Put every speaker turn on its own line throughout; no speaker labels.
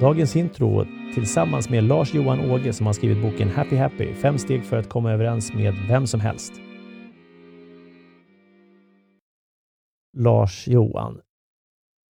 Dagens intro tillsammans med Lars-Johan Åge som har skrivit boken Happy Happy, fem steg för att komma överens med vem som helst. Lars-Johan,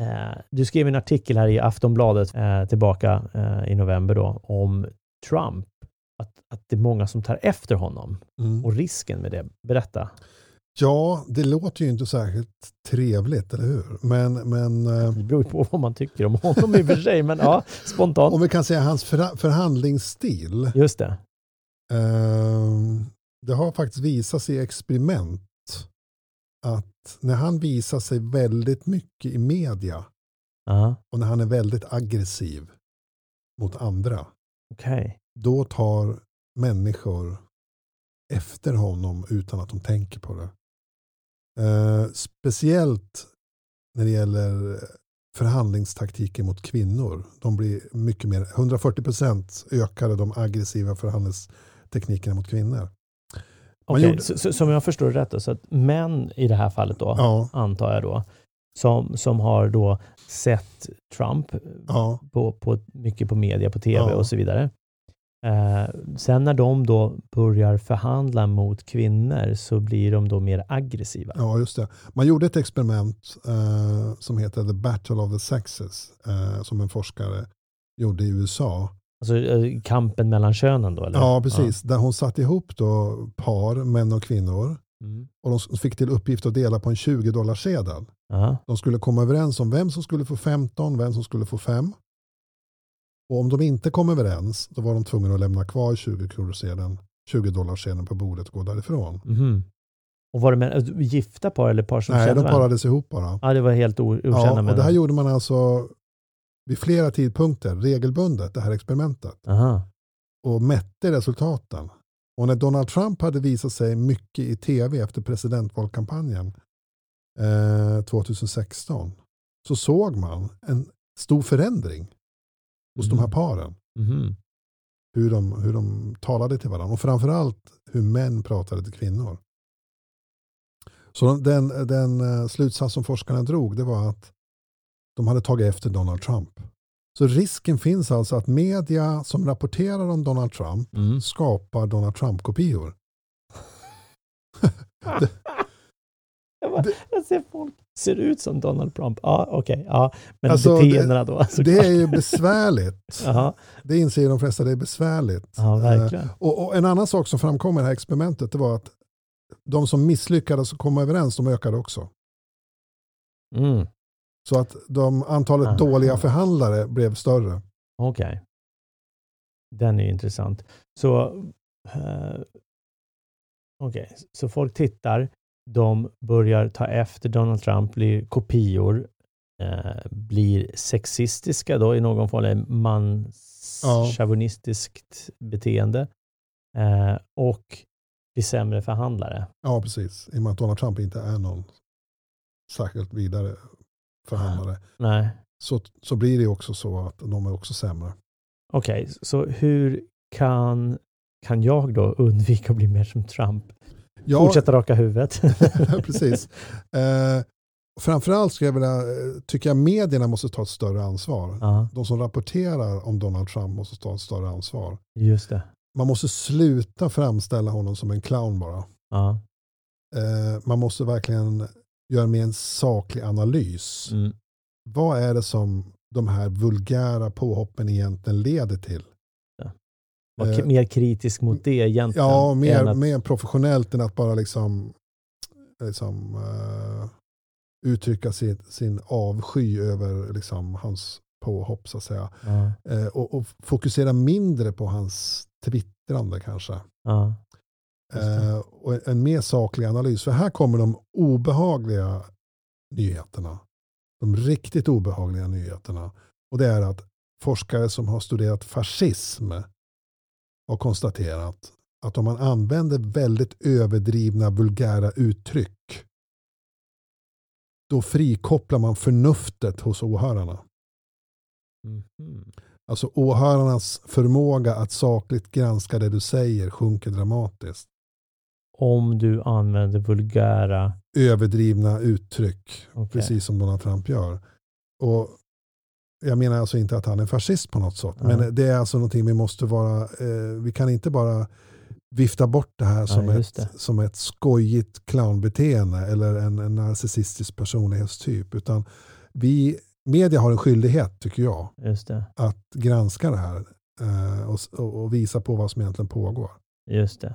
eh, du skrev en artikel här i Aftonbladet eh, tillbaka eh, i november då om Trump. Att, att det är många som tar efter honom
Mm.
och risken med det. Berätta.
Ja, det låter ju inte särskilt trevligt, eller hur? Men, men eh,
Det beror ju på vad man tycker om honom i och för sig, men ja, spontant.
om vi kan säga hans förha- förhandlingsstil.
Just det.
Eh, det har faktiskt visat sig i experiment att när han visar sig väldigt mycket i media
Ja,
och när han är väldigt aggressiv mot andra,
okej.
då tar människor efter honom utan att de tänker på det. Eh, speciellt när det gäller förhandlingstaktiker mot kvinnor. De blir mycket mer, 140% ökade de aggressiva förhandlingsteknikerna mot kvinnor. Man
Okej,
gjorde-
så, så, som jag förstår det rätt då, så att män i det här fallet då,
Ja,
antar jag då, som, som har då sett Trump
ja,
på, på, mycket på media, på tv
Ja.
och så vidare. Eh, sen när de då börjar förhandla mot kvinnor så blir de då mer aggressiva.
ja, just det. Man gjorde ett experiment eh, som heter The Battle of the Sexes eh, som en forskare gjorde i USA.
Alltså eh, kampen mellan könen då? Eller?
Ja, precis. Där hon satte ihop då par, män och kvinnor.
Ja. Mm.
Och de fick till uppgift att dela på en 20 dollars sedel.
Ja.
De skulle komma överens om vem som skulle få 15, vem som skulle få 5. Och om de inte kom överens, då var de tvungna att lämna kvar 20 kronor sedeln, 20 dollars sedeln på bordet och gå därifrån.
Mhm. Och var det med, alltså, gifta par eller par som
Nej,
kände
de
varandra?
parades ihop bara.
Ja, det var helt okända
Ja, och det här gjorde man alltså vid flera tidpunkter, regelbundet, det här experimentet.
Aha.
Och mätte resultaten. Och när Donald Trump hade visat sig mycket i tv efter presidentvalkampanjen eh, 2016 så såg man en stor förändring hos de här
Mm.
paren.
Mhm.
Hur de, hur de talade till varandra och framförallt hur män pratade till kvinnor. Så den, den eh, slutsats som forskarna drog det var att de hade tagit efter Donald Trump. Så risken finns alltså att media som rapporterar om Donald Trump
Mm.
skapar Donald Trump-kopior.
jag, bara,
det-
jag ser folk ser ut som Donald Trump. Ja, okej. Ja, men
Alltså,
beteendena då? såklart.
Det är ju besvärligt. Det inser de flesta, det är besvärligt.
Ja,
Eh,
verkligen.
Och, och en annan sak som framkom i det här experimentet det var att de som misslyckades att komma överens, de ökade också.
Mm.
Så att de, antalet
Aha.
dåliga förhandlare blev större.
Okej. Den är ju intressant. Så, eh, okej. så folk tittar, de börjar ta efter Donald Trump, blir kopior, eh, blir sexistiska då i någon form, eller
Ja.
manschauvinistiskt beteende eh, och blir sämre förhandlare.
Ja, precis. I och med att Donald Trump inte är någon särskilt vidare förhandlare.
Nej.
Så, så blir det också så att de är också sämre.
Okej, så hur kan, kan jag då undvika att bli mer som Trump?
Ja,
Fortsätta raka huvudet?
precis. Eh, framförallt skulle jag vilja, eh, tycker jag medierna måste ta ett större ansvar.
ja,
De som rapporterar om Donald Trump måste ta ett större ansvar.
just det.
Man måste sluta framställa honom som en clown bara.
Ja.
Eh, man måste verkligen göra med en saklig analys.
Mm.
Vad är det som de här vulgära påhoppen egentligen leder till?
Var
Eh,
mer kritisk mot det egentligen.
Ja,
än
mer,
att,
mer professionellt än att bara liksom, liksom eh, uttrycka sin, sin avsky över liksom, hans påhopp så att säga.
Ja,
Eh, och, och fokusera mindre på hans twittrande kanske.
ja.
Eh, och en, en mer saklig analys. För här kommer de obehagliga nyheterna. De riktigt obehagliga nyheterna. Och det är att forskare som har studerat fascism har konstaterat att om man använder väldigt överdrivna vulgära uttryck då frikopplar man förnuftet hos åhörarna.
Mhm.
Alltså åhörarnas förmåga att sakligt granska det du säger sjunker dramatiskt.
Om du använder vulgära...
Överdrivna uttryck,
Okej.
precis som Donald Trump gör. Och jag menar alltså inte att han är fascist på något sätt,
Ja.
men det är alltså någonting vi måste vara, eh, vi kan inte bara vifta bort det här som,
just
ett, som ett skojigt clownbeteende eller en, en narcissistisk personlighetstyp, utan vi, media har en skyldighet, tycker jag, att granska det här eh, och, och, visa på vad som egentligen pågår.
Just det.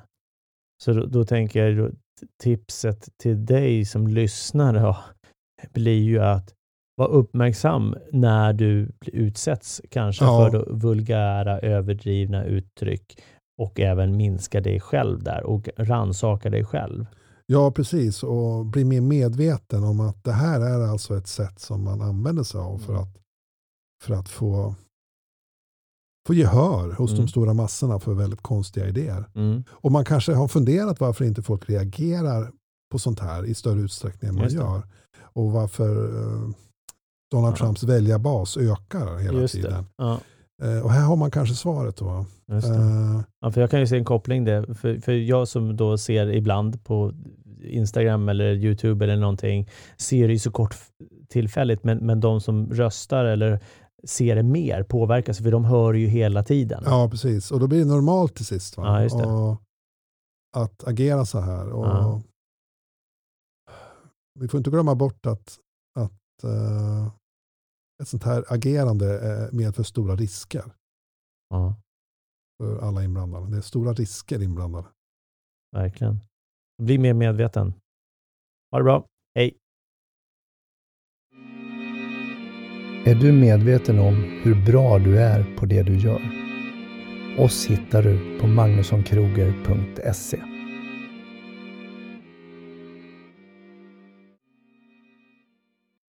Så då, då tänker jag då, tipset till dig som lyssnar då, blir ju att vara uppmärksam när du utsätts kanske
Ja.
för vulgära, överdrivna uttryck och även minska dig själv där och ransaka dig själv.
Ja, precis. Och bli mer medveten om att det här är alltså ett sätt som man använder sig av för
Mm.
att, för att få, få gehör hos
Mm.
de stora massorna för väldigt konstiga idéer.
Mm.
Och man kanske har funderat varför inte folk reagerar på sånt här i större utsträckning än man gör. Och varför eh, Donald
Ja.
Trumps väljarbas ökar hela
Just
tiden.
Ja,
Eh, och här har man kanske svaret då. Eh,
Ja, för jag kan ju se en koppling där. För, för jag som då ser ibland på Instagram eller YouTube eller någonting, ser det ju så kort tillfälligt, men, men de som röstar eller ser det mer påverkas, för de hör ju hela tiden.
Ja, precis. Och då blir det normalt till sist. Va?
Ja,
att agera så här. Och
Ja.
Vi får inte glömma bort att, att eh, ett sånt här agerande eh, medför stora risker
Ja,
för alla inblandade. Det är stora risker inblandade.
verkligen. Bli mer medveten. Ha det bra. Hej!
Är du medveten om hur bra du är på det du gör? Oss hittar du på magnussonkroger.se